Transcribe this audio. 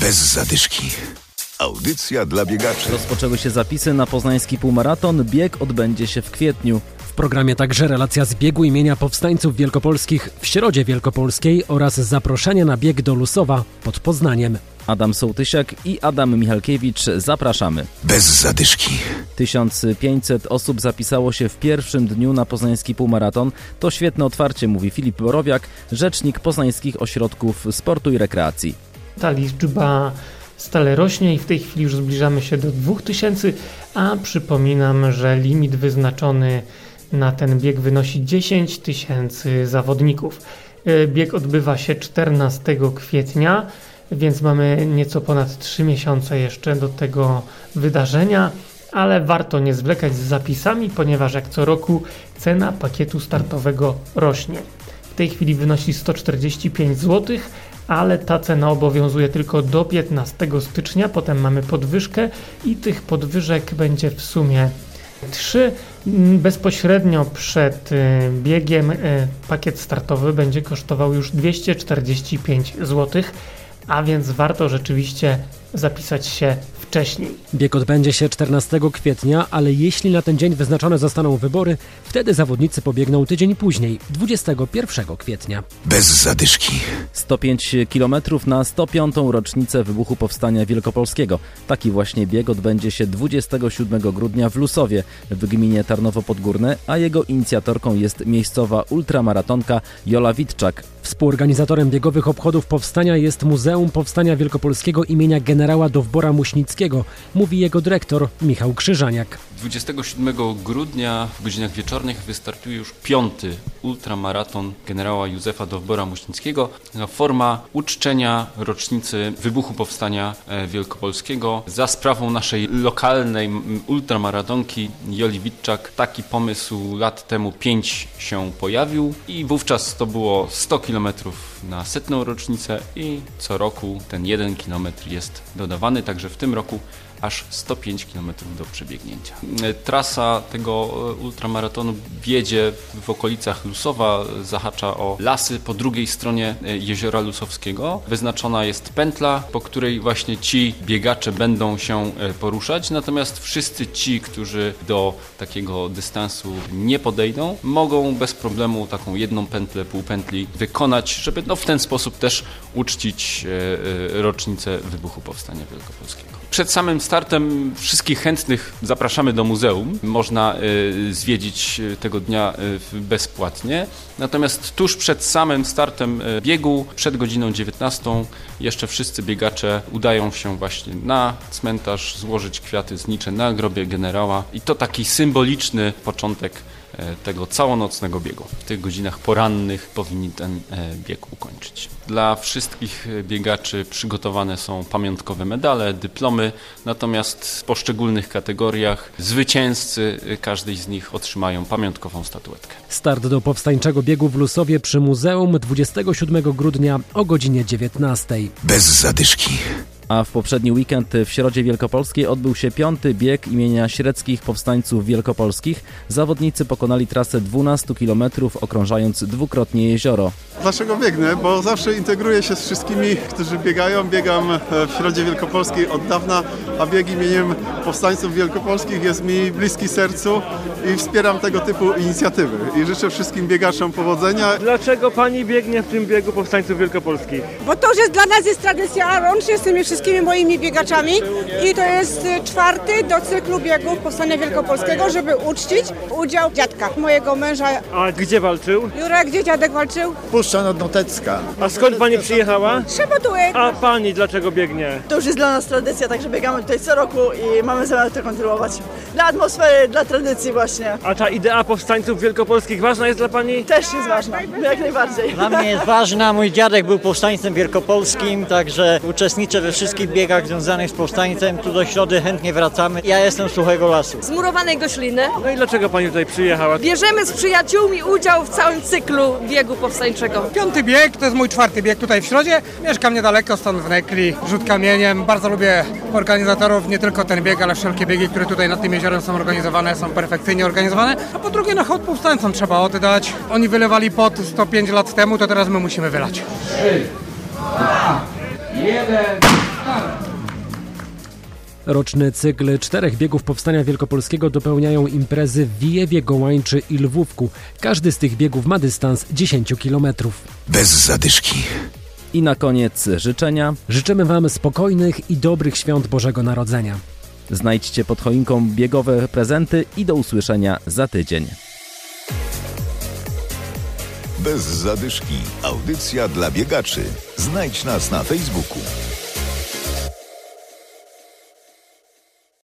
Bez zadyszki. Audycja dla biegaczy. Rozpoczęły się zapisy na poznański półmaraton. Bieg odbędzie się w kwietniu. W programie także relacja z biegu imienia powstańców wielkopolskich w Środzie Wielkopolskiej oraz zaproszenie na bieg do Lusowa pod Poznaniem. Adam Sołtysiak i Adam Michalkiewicz zapraszamy. Bez zadyszki. 1500 osób zapisało się w pierwszym dniu na poznański półmaraton. To świetne otwarcie, mówi Filip Borowiak, rzecznik poznańskich ośrodków sportu i rekreacji. Ta liczba stale rośnie i w tej chwili już zbliżamy się do 2000, a przypominam, że limit wyznaczony na ten bieg wynosi 10 tysięcy zawodników. E, bieg odbywa się 14 kwietnia, więc mamy nieco ponad 3 miesiące jeszcze do tego wydarzenia, ale warto nie zwlekać z zapisami, ponieważ jak co roku cena pakietu startowego rośnie. W tej chwili wynosi 145 zł, ale ta cena obowiązuje tylko do 15 stycznia, potem mamy podwyżkę i tych podwyżek będzie w sumie 3. Bezpośrednio przed y, biegiem y, pakiet startowy będzie kosztował już 245 zł, a więc warto rzeczywiście zapisać się wcześniej. Bieg odbędzie się 14 kwietnia, ale jeśli na ten dzień wyznaczone zostaną wybory, wtedy zawodnicy pobiegną tydzień później, 21 kwietnia. Bez zadyszki. 105 km na 105. rocznicę wybuchu Powstania Wielkopolskiego. Taki właśnie bieg odbędzie się 27 grudnia w Lusowie w gminie Tarnowo Podgórne, a jego inicjatorką jest miejscowa ultramaratonka Jola Witczak. Współorganizatorem biegowych obchodów powstania jest Muzeum Powstania Wielkopolskiego imienia generała Dowbora Muśnickiego, mówi jego dyrektor Michał Krzyżaniak. 27 grudnia w godzinach wieczornych wystartuje już piąty ultramaraton generała Józefa Dowbora Muśnickiego. Forma uczczenia rocznicy wybuchu Powstania e, Wielkopolskiego. Za sprawą naszej lokalnej ultramaratonki Joli Witczak taki pomysł lat temu pięć się pojawił i wówczas to było 100 km na setną rocznicę i co roku ten jeden kilometr jest dodawany, także w tym roku aż 105 km do przebiegnięcia. Trasa tego e, ultramaratonu wiedzie w okolicach Lusowa, zahacza o lasy po drugiej stronie e, jeziora Lusowskiego. Wyznaczona jest pętla, po której właśnie ci biegacze będą się e, poruszać, natomiast wszyscy ci, którzy do takiego dystansu nie podejdą, mogą bez problemu taką jedną pętlę, półpętli wykonać, żeby no, w ten sposób też uczcić rocznicę wybuchu Powstania Wielkopolskiego. Przed samym startem wszystkich chętnych zapraszamy do muzeum. Można y, zwiedzić y, tego dnia y, bezpłatnie. Natomiast tuż przed samym startem biegu, przed godziną 19, jeszcze wszyscy biegacze udają się właśnie na cmentarz złożyć kwiaty znicze na grobie generała. I to taki symboliczny początek E, tego całonocnego biegu. W tych godzinach porannych powinni ten e, bieg ukończyć. Dla wszystkich biegaczy przygotowane są pamiątkowe medale, dyplomy, natomiast w poszczególnych kategoriach zwycięzcy każdej z nich otrzymają pamiątkową statuetkę. Start do powstańczego biegu w Lusowie przy muzeum 27 grudnia o godzinie 19. Bez zadyszki. A w poprzedni weekend w Środzie Wielkopolskiej odbył się piąty bieg imienia średzkich powstańców wielkopolskich. Zawodnicy pokonali trasę 12 km, okrążając dwukrotnie jezioro. Dlaczego biegnę? Bo zawsze integruję się z wszystkimi, którzy biegają. Biegam e, w Środzie Wielkopolskiej od dawna, a bieg imieniem powstańców wielkopolskich jest mi bliski sercu i wspieram tego typu inicjatywy. I życzę wszystkim biegaczom powodzenia. Dlaczego pani biegnie w tym biegu powstańców wielkopolskich? Bo to, że dla nas jest tradycja, łącznie z tymi wszystkimi moimi biegaczami i to jest czwarty do cyklu biegów Powstania Wielkopolskiego, żeby uczcić udział dziadka, mojego męża. A gdzie walczył? Jurek, gdzie dziadek walczył? Puszcza Notecka. A skąd pani przyjechała? Szabatułek. A pani dlaczego biegnie? To już jest dla nas tradycja, także biegamy tutaj co roku i mamy zamiar to kontynuować. Dla atmosfery, dla tradycji właśnie. A ta idea powstańców wielkopolskich ważna jest dla pani? Też jest ważna, jak najbardziej. Dla mnie jest ważna, mój dziadek był powstańcem wielkopolskim, także uczestniczę we wszystkich biegach związanych z powstańcem. Tu do środy chętnie wracamy. Ja jestem z Suchego Lasu. Z Murowanej Gośliny. No i dlaczego pani tutaj przyjechała? Bierzemy z przyjaciółmi udział w całym cyklu biegu powstańczego. Piąty bieg, to jest mój czwarty bieg tutaj w Środzie. Mieszkam niedaleko, stąd w Nekli, rzut kamieniem. Bardzo lubię organizatorów, nie tylko ten bieg, ale wszelkie biegi, które tutaj nad tym jeziorem są organizowane, są perfekcyjnie organizowane. A po drugie, na hołd powstańcom trzeba oddać. Oni wylewali pot 105 lat temu, to teraz my musimy wylać. 3, 2, 1, Roczny cykl czterech biegów Powstania Wielkopolskiego dopełniają imprezy w Wijewie, Gołańczy i Lwówku. Każdy z tych biegów ma dystans 10 kilometrów. Bez zadyszki. I na koniec życzenia. Życzymy Wam spokojnych i dobrych świąt Bożego Narodzenia. Znajdźcie pod choinką biegowe prezenty i do usłyszenia za tydzień. Bez zadyszki. Audycja dla biegaczy. Znajdź nas na Facebooku.